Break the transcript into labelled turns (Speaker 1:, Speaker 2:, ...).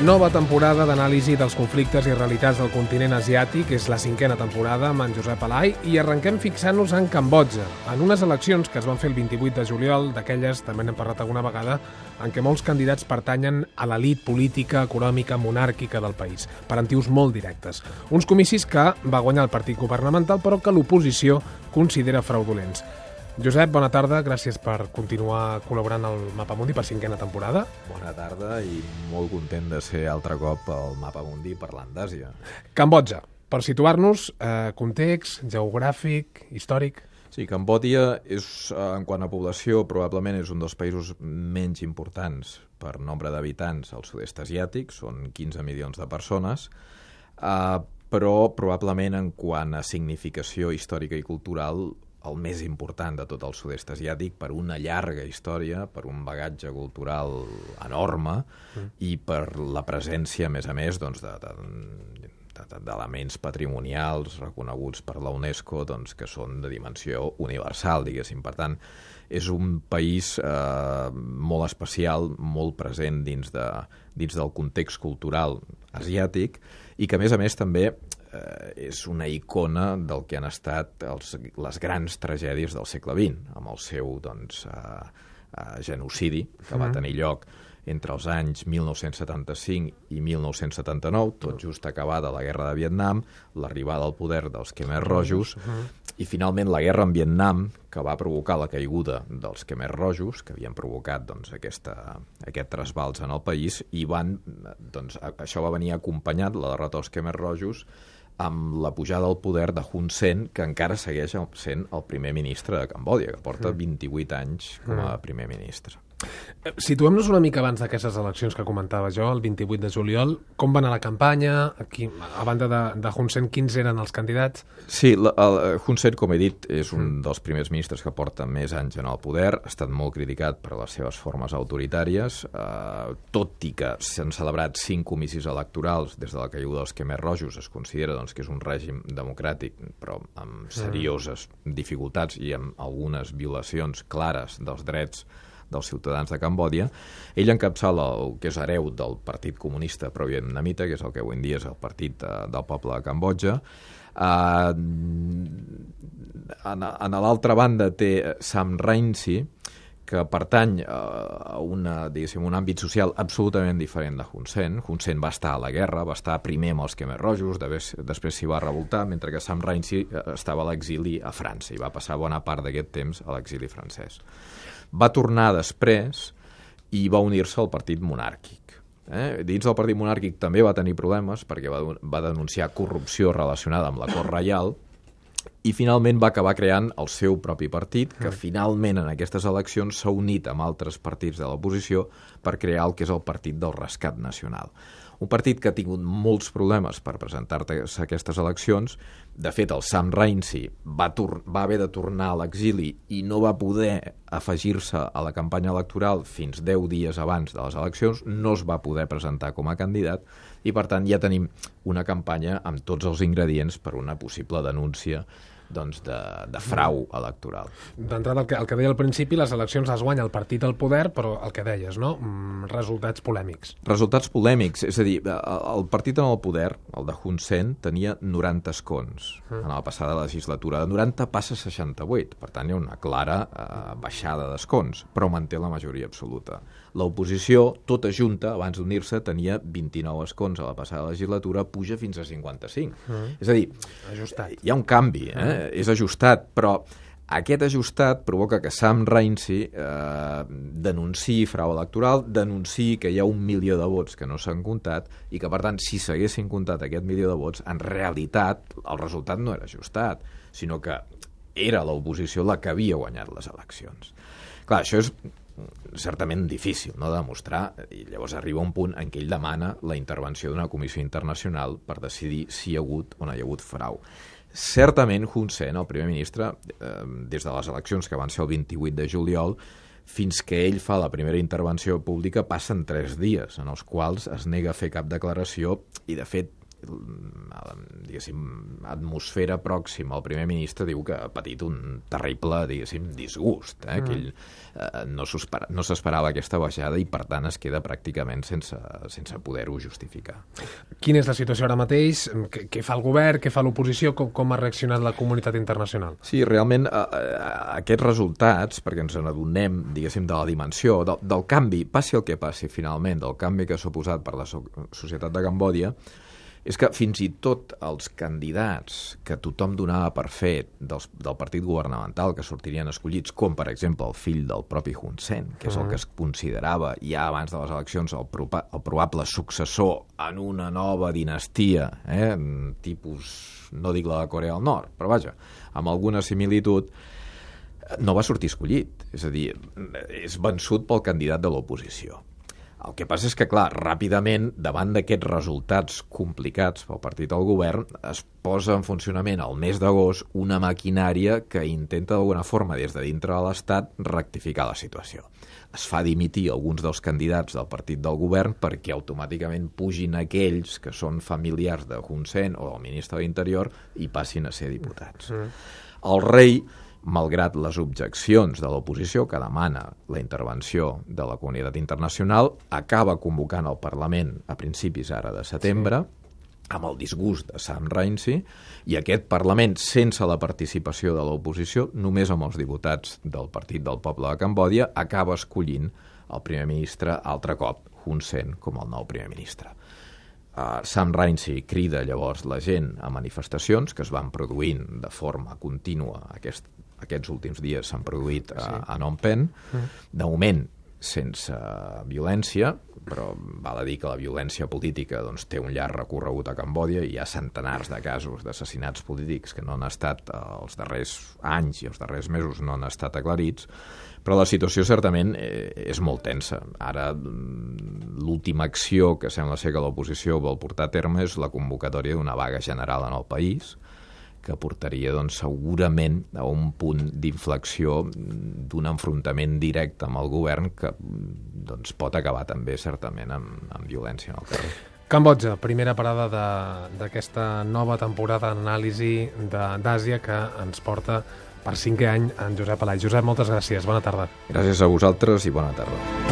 Speaker 1: Nova temporada d'anàlisi dels conflictes i realitats del continent asiàtic. És la cinquena temporada amb en Josep Alai i arrenquem fixant-nos en Cambodja, en unes eleccions que es van fer el 28 de juliol, d'aquelles, també n'hem parlat alguna vegada, en què molts candidats pertanyen a l'elit política, econòmica, monàrquica del país, per antius molt directes. Uns comicis que va guanyar el partit governamental, però que l'oposició considera fraudulents. Josep, bona tarda, gràcies per continuar col·laborant al Mapa Mundi per cinquena temporada.
Speaker 2: Bona tarda i molt content de ser altre cop al Mapa Mundi parlant d'Àsia.
Speaker 1: Cambodja, per situar-nos, eh, context, geogràfic, històric...
Speaker 2: Sí, Cambòdia és, eh, en quant a població, probablement és un dels països menys importants per nombre d'habitants al sud-est asiàtic, són 15 milions de persones, eh, però probablement en quant a significació històrica i cultural el més important de tot el sud-est asiàtic per una llarga història, per un bagatge cultural enorme mm. i per la presència, a més a més, doncs, de, de, d'elements patrimonials reconeguts per la UNESCO doncs, que són de dimensió universal, diguéssim. Per tant, és un país eh, molt especial, molt present dins, de, dins del context cultural asiàtic i que, a més a més, també eh, és una icona del que han estat els, les grans tragèdies del segle XX, amb el seu doncs, eh, eh, genocidi que va tenir lloc entre els anys 1975 i 1979, tot just acabada la guerra de Vietnam, l'arribada al poder dels Khmer Rojos, uh -huh. i finalment la guerra en Vietnam, que va provocar la caiguda dels Khmer Rojos, que havien provocat doncs, aquesta, aquest trasbals en el país, i van, doncs, això va venir acompanyat, la derrota dels Khmer Rojos, amb la pujada al poder de Hun Sen, que encara segueix sent el primer ministre de Cambòdia, que porta 28 anys com a mm. primer ministre.
Speaker 1: Situem-nos una mica abans d'aquestes eleccions que comentava jo, el 28 de juliol. Com va anar la campanya? Aquí, a banda de, de Hun Sen, quins eren els candidats?
Speaker 2: Sí, la, el, Hun Sen, com he dit, és un mm. dels primers ministres que porta més anys en el poder. Ha estat molt criticat per les seves formes autoritàries, eh, tot i que s'han celebrat cinc comicis electorals des de la caiguda dels Khmer Rojos. Es considera doncs, que és un règim democràtic, però amb serioses mm. dificultats i amb algunes violacions clares dels drets dels ciutadans de Cambòdia. Ell encapçala el que és hereu del Partit Comunista Pro-Vietnamita, que és el que avui en dia és el Partit de, eh, del Poble de Cambodja. Uh, en, en l'altra banda té Sam Rainsy, que pertany a, una, un àmbit social absolutament diferent de Hun Sen. Hun Sen va estar a la guerra, va estar primer amb els Khmer Rojos, després s'hi va revoltar, mentre que Sam Rainsy eh, estava a l'exili a França i va passar bona part d'aquest temps a l'exili francès. Va tornar després i va unir-se al partit monàrquic. Eh? Dins del partit monàrquic també va tenir problemes perquè va, va denunciar corrupció relacionada amb la cort reial i finalment va acabar creant el seu propi partit, que mm. finalment en aquestes eleccions s'ha unit amb altres partits de l'oposició per crear el que és el Partit del Rescat Nacional. Un partit que ha tingut molts problemes per presentar-se a aquestes eleccions. De fet, el Sam Rainsy va, va haver de tornar a l'exili i no va poder afegir-se a la campanya electoral fins 10 dies abans de les eleccions, no es va poder presentar com a candidat i, per tant, ja tenim una campanya amb tots els ingredients per una possible denúncia doncs, de, de frau electoral.
Speaker 1: D'entrada, el, que, el que deia al principi, les eleccions les guanya el partit al poder, però el que deies, no? Mm, resultats polèmics.
Speaker 2: Resultats polèmics, és a dir, el partit en el poder, el de Hun Sen, tenia 90 escons mm. en la passada legislatura. De 90 passa a 68, per tant hi ha una clara eh, baixada d'escons, però manté la majoria absoluta. L'oposició, tota junta, abans d'unir-se, tenia 29 escons a la passada legislatura, puja fins a 55. Mm. És a dir, Ajustat. hi ha un canvi, eh? Mm és ajustat, però aquest ajustat provoca que Sam Rainsy eh, denunciï frau electoral, denunciï que hi ha un milió de vots que no s'han comptat i que, per tant, si s'haguessin comptat aquest milió de vots, en realitat el resultat no era ajustat, sinó que era l'oposició la que havia guanyat les eleccions. Clar, això és certament difícil no, de demostrar i llavors arriba un punt en què ell demana la intervenció d'una comissió internacional per decidir si hi ha hagut o no hi ha hagut frau. Certament, Hun Sen, el primer ministre, eh, des de les eleccions que van ser el 28 de juliol, fins que ell fa la primera intervenció pública passen tres dies, en els quals es nega a fer cap declaració i, de fet, diguéssim, atmosfera pròxima al primer ministre diu que ha patit un terrible, diguéssim, disgust, eh? Mm. que ell eh, no s'esperava aquesta baixada i, per tant, es queda pràcticament sense, sense poder-ho justificar.
Speaker 1: Quina és la situació ara mateix? Què, què fa el govern? Què fa l'oposició? Com, com ha reaccionat la comunitat internacional?
Speaker 2: Sí, realment, eh, eh, aquests resultats, perquè ens n'adonem, diguéssim, de la dimensió, del, del canvi, passi el que passi finalment, del canvi que s'ha posat per la societat de Cambòdia, és que fins i tot els candidats que tothom donava per fet dels, del partit governamental que sortirien escollits, com per exemple el fill del propi Hun Sen, que és el que es considerava ja abans de les eleccions el, propa, el probable successor en una nova dinastia, eh, tipus, no dic la de Corea del Nord, però vaja, amb alguna similitud, no va sortir escollit. És a dir, és vençut pel candidat de l'oposició. El que passa és que, clar, ràpidament, davant d'aquests resultats complicats pel partit del govern, es posa en funcionament al mes d'agost una maquinària que intenta d'alguna forma, des de dintre de l'Estat, rectificar la situació. Es fa dimitir alguns dels candidats del partit del govern perquè automàticament pugin aquells que són familiars de Hun Sen o del ministre de l'Interior i passin a ser diputats. Mm. El rei malgrat les objeccions de l'oposició que demana la intervenció de la comunitat internacional, acaba convocant el Parlament a principis ara de setembre, sí. amb el disgust de Sam Rainsy, i aquest Parlament, sense la participació de l'oposició, només amb els diputats del Partit del Poble de Cambòdia, acaba escollint el primer ministre altre cop, Hun Sen, com el nou primer ministre. Uh, Sam Rainsy crida llavors la gent a manifestacions que es van produint de forma contínua aquest, aquests últims dies s'han produït a, sí. a Phnom Penh. Mm. De moment, sense violència, però val a dir que la violència política doncs, té un llarg recorregut a Cambòdia i hi ha centenars de casos d'assassinats polítics que no han estat eh, els darrers anys i els darrers mesos no han estat aclarits, però la situació certament eh, és molt tensa. Ara mm, l'última acció que sembla ser que l'oposició vol portar a terme és la convocatòria d'una vaga general en el país, que portaria doncs, segurament a un punt d'inflexió d'un enfrontament directe amb el govern que doncs, pot acabar també certament amb, amb violència en el carrer.
Speaker 1: Cambodja, primera parada d'aquesta nova temporada d'anàlisi d'Àsia que ens porta per cinquè any en Josep Alai. Josep, moltes gràcies. Bona tarda.
Speaker 2: Gràcies a vosaltres i bona tarda.